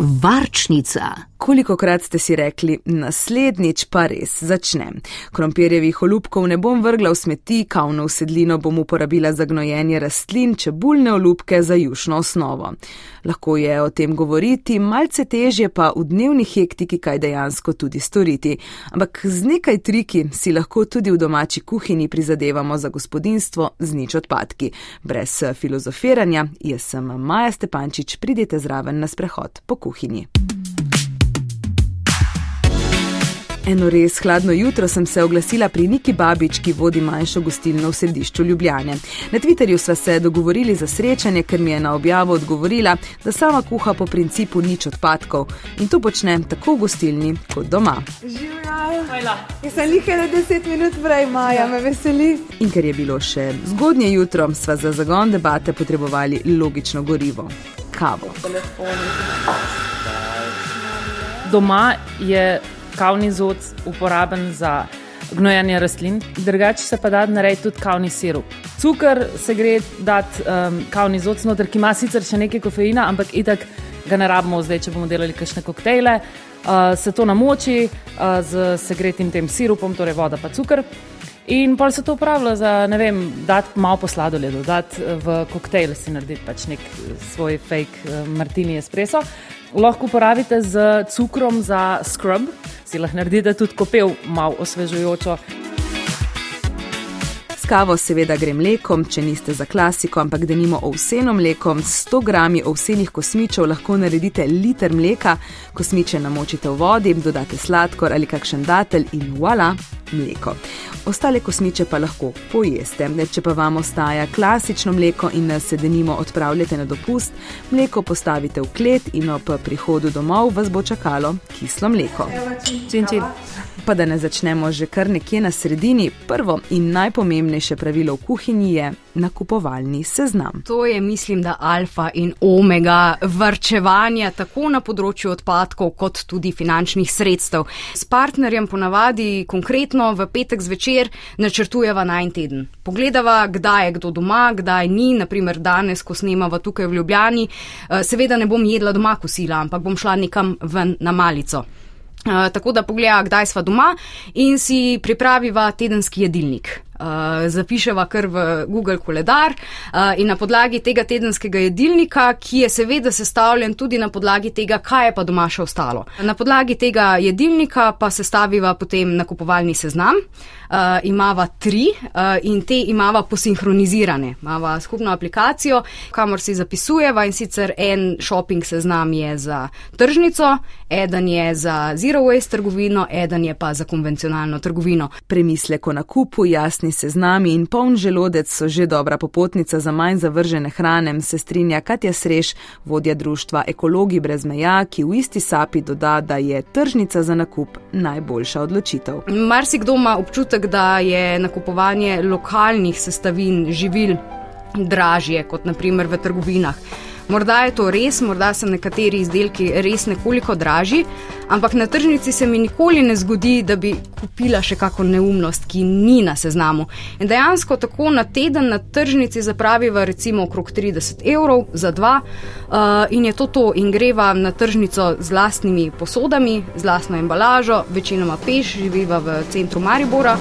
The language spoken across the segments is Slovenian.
varčnica. Koliko krat ste si rekli, naslednjič pa res začnem. Krompirjevih olupkov ne bom vrgla v smeti, kavno usedlino bom uporabila za gnojenje rastlin, čebulne olupke za jušno osnovo. Lahko je o tem govoriti, malce težje pa v dnevni hektiki kaj dejansko tudi storiti. Ampak z nekaj triki si lahko tudi v domači kuhinji prizadevamo za gospodinstvo z nič odpadki. Brez filozofiranja, jaz sem Maja Stepančič, pridite zraven na sprehod po kuhinji. Eno res hladno jutro sem se oglasila pri Niki Babič, ki vodi manjšo gostilno v središču Ljubljane. Na Twitterju sva se dogovorili za srečanje, ker mi je na objavo odgovorila, da sama kuha po principu nič odpadkov in to počne tako v gostilni kot doma. Živela. Jaz sem jih le 10 minut prej, Maja, me veseli. In ker je bilo še zgodnje jutro, sva za zagon debate potrebovali logično gorivo kavo. Doma je kavni zod uporaben za gnojanje rastlin, drugače se pa da narediti tudi kavni sirup. Cukor se gre dati um, kavni zod znotraj, ki ima sicer še nekaj kofeina, ampak itak ga ne rabimo zdaj, če bomo delali kakšne koktejle. Uh, se to namoči uh, z segretim tem sirupom, torej voda pa cukor. In pa se to uporablja za, ne vem, dati malo po sladoledu, dati v koktejl si narediti pač nek svoj fake martini espresso lahko uporabite z cukrom za scrub, si lahko naredite tudi kopel, malo osvežujočo. Kavo seveda gre mlekom, če niste za klasiko, ampak da nimo ovseno mlekom, 100 grami ovsenih kosmičev lahko naredite liter mleka, kosmiče namočite v vodi, dodate sladkor ali kakšen datelj in voilà, mleko ostale kosmiče pa lahko pojeste. Če pa vam ostaja klasično mleko in se denimo odpravljate na dopust, mleko postavite v klet in ob prihodu domov vas bo čakalo kislo mleko. Čin, čin. Pa da ne začnemo že kar nekje na sredini, prvo in najpomembnejše pravilo v kuhinji je nakupovalni seznam. To je, mislim, da alfa in omega vrčevanja tako na področju odpadkov, kot tudi finančnih sredstev. S partnerjem ponavadi konkretno v petek zvečer načrtujeva na en teden. Pogledava, kdaj je kdo doma, kdaj ni, naprimer danes, ko snemava tukaj v Ljubljani. Eh, seveda ne bom jedla doma kosila, ampak bom šla nekam ven na malico. Uh, tako da pogleda, kdaj sva doma in si pripraviva tedenski jedilnik zapiševa kar v Google koledar uh, in na podlagi tega tedenskega jedilnika, ki je seveda sestavljen tudi na podlagi tega, kaj je pa doma še ostalo. Na podlagi tega jedilnika pa sestaviva potem nakupovalni seznam. Uh, imava tri uh, in te imava posinhronizirane. Imava skupno aplikacijo, kamor si zapisujeva in sicer en shopping seznam je za tržnico, eden je za zero waste trgovino, eden je pa za konvencionalno trgovino. Premislek o nakupu, jasni polni seznami in poln želodec so že dobra popotnica za manj zavržene hrane, se strinja Katja Sreš, vodja društva Ekologi brez meja, ki v isti sapi doda, da je tržnica za nakup najboljša odločitev. Marsikdo ima občutek, da je nakupovanje lokalnih sestavin živil dražje kot naprimer v trgovinah. Morda je to res, morda so nekateri izdelki res nekoliko dražji, ampak na tržnici se mi nikoli ne zgodi, da bi kupila še kakšno neumnost, ki ni na seznamu. In dejansko tako na teden na tržnici zapraviva recimo okrog 30 evrov za dva uh, in je to to in greva na tržnico z lastnimi posodami, z lastno embalažo, večinoma peš, živiva v centru Maribora.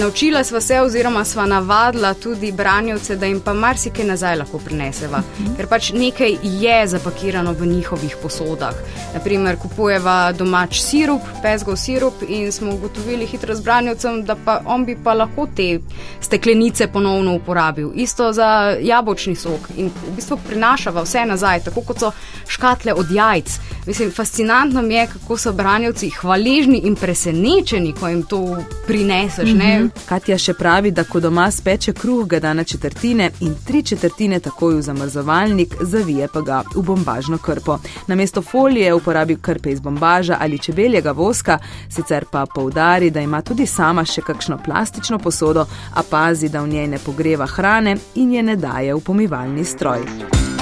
Naučila sva se, oziroma sva navadila tudi branjevce, da jim pa marsikaj nazaj lahko prineseva, mhm. ker pač nekaj je zapakirano v njihovih posodah. Naprimer, kupujeva domač sirup, pesgov sirup in smo ugotovili hitro z branjevcem, da pa on bi pa lahko te steklenice ponovno uporabil. Isto za jabočni sok in v bistvu prinašava vse nazaj, tako kot so škatle od jajc. Mislim, fascinantno mi je, kako so branjevci hvaležni in presenečeni, ko jim to prineseš. Mm -hmm. Katja še pravi, da ko doma speče kruh, ga da na četrtine in tri četrtine takoj v zamrzovalnik, zavije pa ga v bombažno krpo. Na mesto folije uporabi krpe iz bombaža ali čebeljega voska, sicer pa poudari, da ima tudi sama še kakšno plastično posodo, a pazi, da v njej ne pogreva hrane in je ne daje v pomivalni stroj.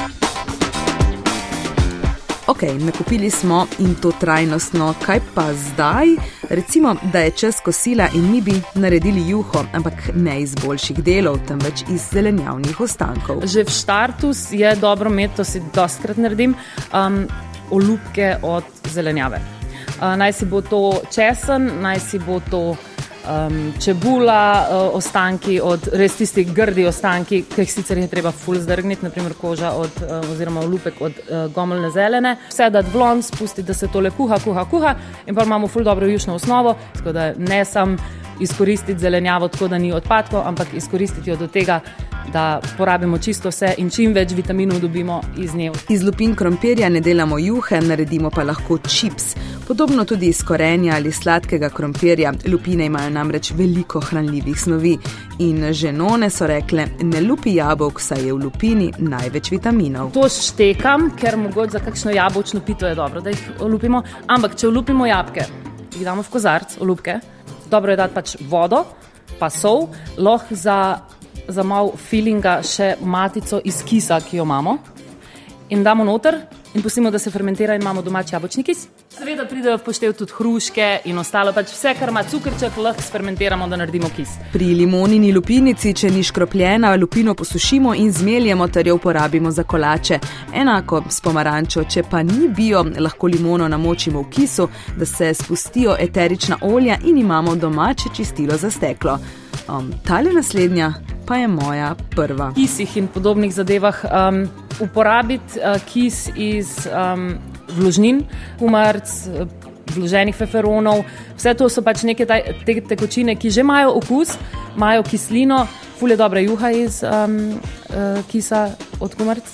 Ok, Ok, nakupili smo in to trajnostno, kaj pa zdaj? Recimo, da je čas kosila in mi bi naredili juho, ampak ne iz boljših delov, temveč iz zelenjavnih ostankov. Že v štartu je dobro imeti, to si dostkrat naredim, um, olupke od zelenjave. Uh, naj si bo to česen, naj si bo to um, čebula, uh, ostanki od res tistih grdih ostanki, ki jih sicer je treba full zdrgniti, naprimer koža od, uh, oziroma olupek od uh, gomeljne zelene. Vse da dvon, spusti, da se tole kuha, kuha, kuha in pa imamo full dobro jušno osnovo, tako da ne sam izkoristiti zelenjavo tako, da ni odpadkov, ampak izkoristiti jo do tega, da porabimo čisto vse in čim več vitaminov dobimo iz nje. Iz lupin krompirja ne delamo juhe, naredimo pa lahko čips. Podobno tudi iz korenja ali sladkega krompirja. Lupine imajo namreč veliko hranljivih snovi. In ženone so rekle, ne lupi jabolk, saj je v lupini največ vitaminov. To štekam, ker mogoče za kakšno jabolčno pito je dobro, da jih olupimo. Ampak če olupimo jabke, jih damo v kozarc, olupke, dobro je dati pač vodo, pa sol, lahko za za malo filinga še matico iz kisa, ki jo imamo, in damo noter in pustimo, da se fermentira in imamo domači jabolčni kis. Seveda pridejo v poštev tudi hruške in ostalo, pač vse, kar ima cukrček, lahko fermentiramo, da naredimo kis. Pri limonini lupinici, če ni škropljena, lupino posušimo in zmeljemo ter jo uporabimo za kolače. Enako s pomarančo, če pa ni bio, lahko limono namočimo v kisu, da se spustijo eterična olja in imamo domače čistilo za steklo. Um, Tale naslednja pa je moja prva. Kisih in podobnih zadevah um, uporabiti uh, kis iz um, vložnin, umarc. Vloženih feferonov, vse to so pač neke taj, te tekočine, ki že imajo okus, imajo kislino, fulje dobra juha iz um, uh, kisa od kumarc,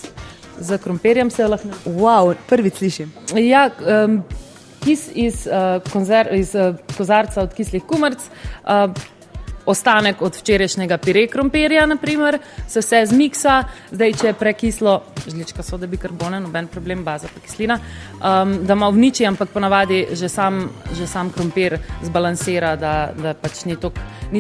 z krompirjem se lahko. Wow, prvi slišim. Ja, um, kis iz, uh, konzer, iz uh, kozarca od kislih kumarc. Uh, ostanek od včerajšnjega pire krompirja, naprimer, se vse zmiksa, zdaj če je prekislo, žlička so, da bi karbone, noben problem, baza pa kislina, um, da malo vniči, ampak ponavadi že sam, že sam krompir zbalansira, da, da pač ni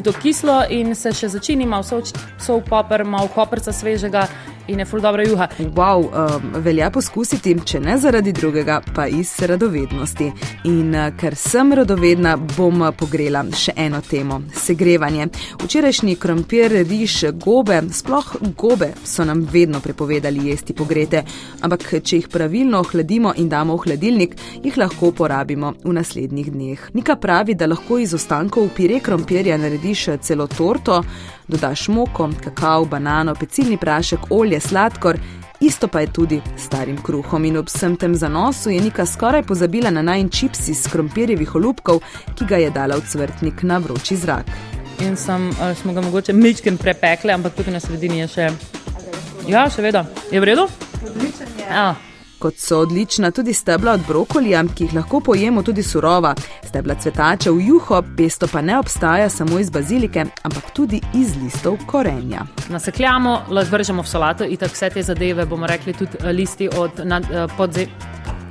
to kislo in se še začini, malo so v popr, malo koprca svežega in je ful dobro juha. Wow, um, velja poskusiti, če ne zaradi drugega, pa iz radovednosti. In uh, ker sem radovedna, bom pogrela še eno temo: segrevanje. Včerajšnji krompir, riž, gobe, sploh gobe so nam vedno prepovedali jesti pogrete, ampak če jih pravilno ohladimo in damo v hladilnik, jih lahko porabimo v naslednjih dneh. Nika pravi, da lahko iz ostankov pire krompirja narediš celo torto dodaš moko, kakav, banano, pecilni prašek, olje, sladkor. Isto pa je tudi s starim kruhom in ob vsem tem zanosu je Nika skoraj pozabila na najn čips iz krompirjevih olupkov, ki ga je dala v cvrtnik na vroči zrak. In sem, smo ga mogoče mečken prepekli, ampak tukaj na sredini je še. Ja, še vedno. Je v redu? Odličen je. Ja kot so odlična tudi stebla od brokolija, ki jih lahko pojemo tudi surova, stebla cvetača v juho, pesto pa ne obstaja samo iz bazilike, ampak tudi iz listov korenja. Nasekljamo, vržemo v solato in tako vse te zadeve bomo rekli tudi eh, listi od nad, eh, podze,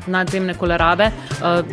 nadzemne kolerabe, eh,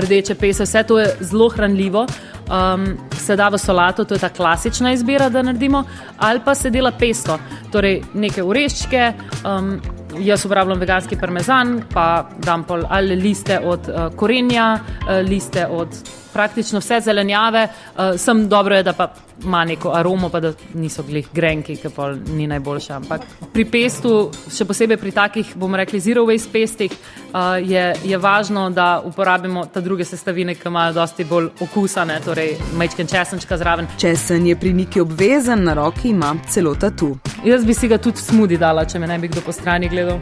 rdeče pese, vse to je zelo hranljivo. Um, se da v solato, to je ta klasična izbira, da naredimo, ali pa se dela pesto, torej neke ureščke, um, Jaz uporabljam veganski parmezan, pa dam pol ali liste od uh, korenja, uh, liste od praktično vse zelenjave. Uh, sem dobro je, da pa ima neko aromo, pa da niso glih grenki, ki pa ni najboljša. Ampak pri pestu, še posebej pri takih, bomo rekli, zero waste pestih, uh, je, je važno, da uporabimo te druge sestavine, ki imajo dosti bolj okusane, torej majčken česenčka zraven. Česen je pri neki obvezen, na roki ima celo tatu. Jaz bi si ga tudi smudi dala, če me ne bi kdo po strani gledal.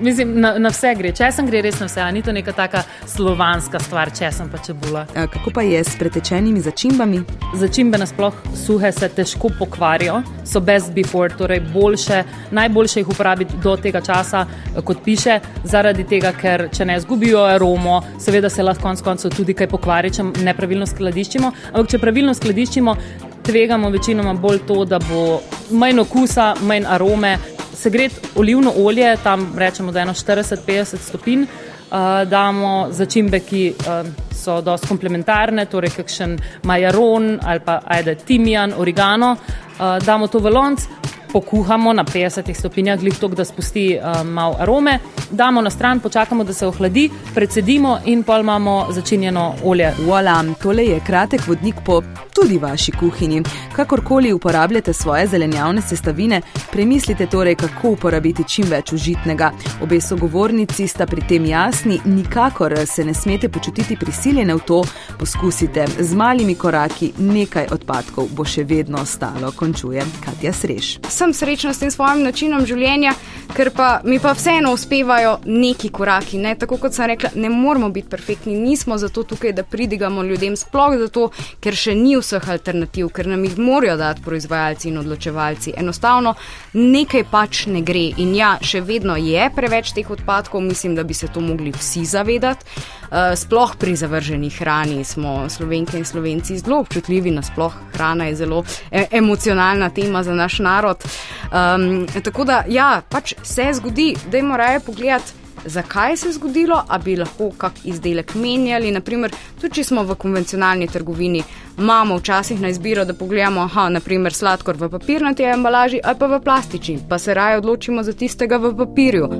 Mislim, na, na vse gre, če sem gre res na vse, ni to neka taka slovanska stvar, če sem pa čebula. A, kako pa je s pretečenimi začimbami? Začimbe nasploh suhe se težko pokvarijo, so best before, torej boljše, najboljše jih uporabiti do tega časa, kot piše, zaradi tega, ker če ne zgubijo aromo, seveda se lahko konec koncev tudi kaj pokvari, če nepravilno skladiščimo. Ampak če pravilno skladiščimo, tvegamo večinoma bolj to, da bo manj okusa, manj arome, segreti olivno olje, tam rečemo, da je 40-50 stopinj, uh, damo začimbe, ki uh, so dosti komplementarne, torej kakšen majaron ali pa ajde timijan, origano, uh, damo to v lonc. Pokuhamo na 50 stopinjah, glih tok, da spusti um, malo arome, damo na stran, počakamo, da se ohladi, predsedimo in pol imamo začinjeno olje. Voilà, tole je kratek vodnik po tudi vaši kuhinji. Kakorkoli uporabljate svoje zelenjavne sestavine, premislite torej, kako uporabiti čim več užitnega. Obe sogovornici sta pri tem jasni, nikakor se ne smete počutiti prisiljene v to, poskusite z malimi koraki, nekaj odpadkov bo še vedno ostalo, končuje Katja Sreš. Sem srečna s tem svojim načinom življenja, ker pa mi pa vseeno uspevajo neki koraki. Ne? Tako kot sem rekla, ne moramo biti perfektni, nismo zato tukaj, da pridigamo ljudem, sploh zato, ker še ni vseh alternativ, ker nam jih morajo dati proizvajalci in odločevalci. Enostavno nekaj pač ne gre. In ja, še vedno je preveč teh odpadkov, mislim, da bi se to mogli vsi zavedati. Uh, sploh pri zavrženi hrani smo slovenke in slovenci zelo občutljivi, nasploh hrana je zelo e emocionalna tema za naš narod. Um, tako da, ja, pač se zgodi, da jim morajo pogledati zakaj se je zgodilo, a bi lahko kak izdelek menjali. Naprimer, tudi če smo v konvencionalni trgovini, imamo včasih na izbiro, da pogledamo, aha, naprimer sladkor v papirnati embalaži ali pa v plastični, pa se raje odločimo za tistega v papirju.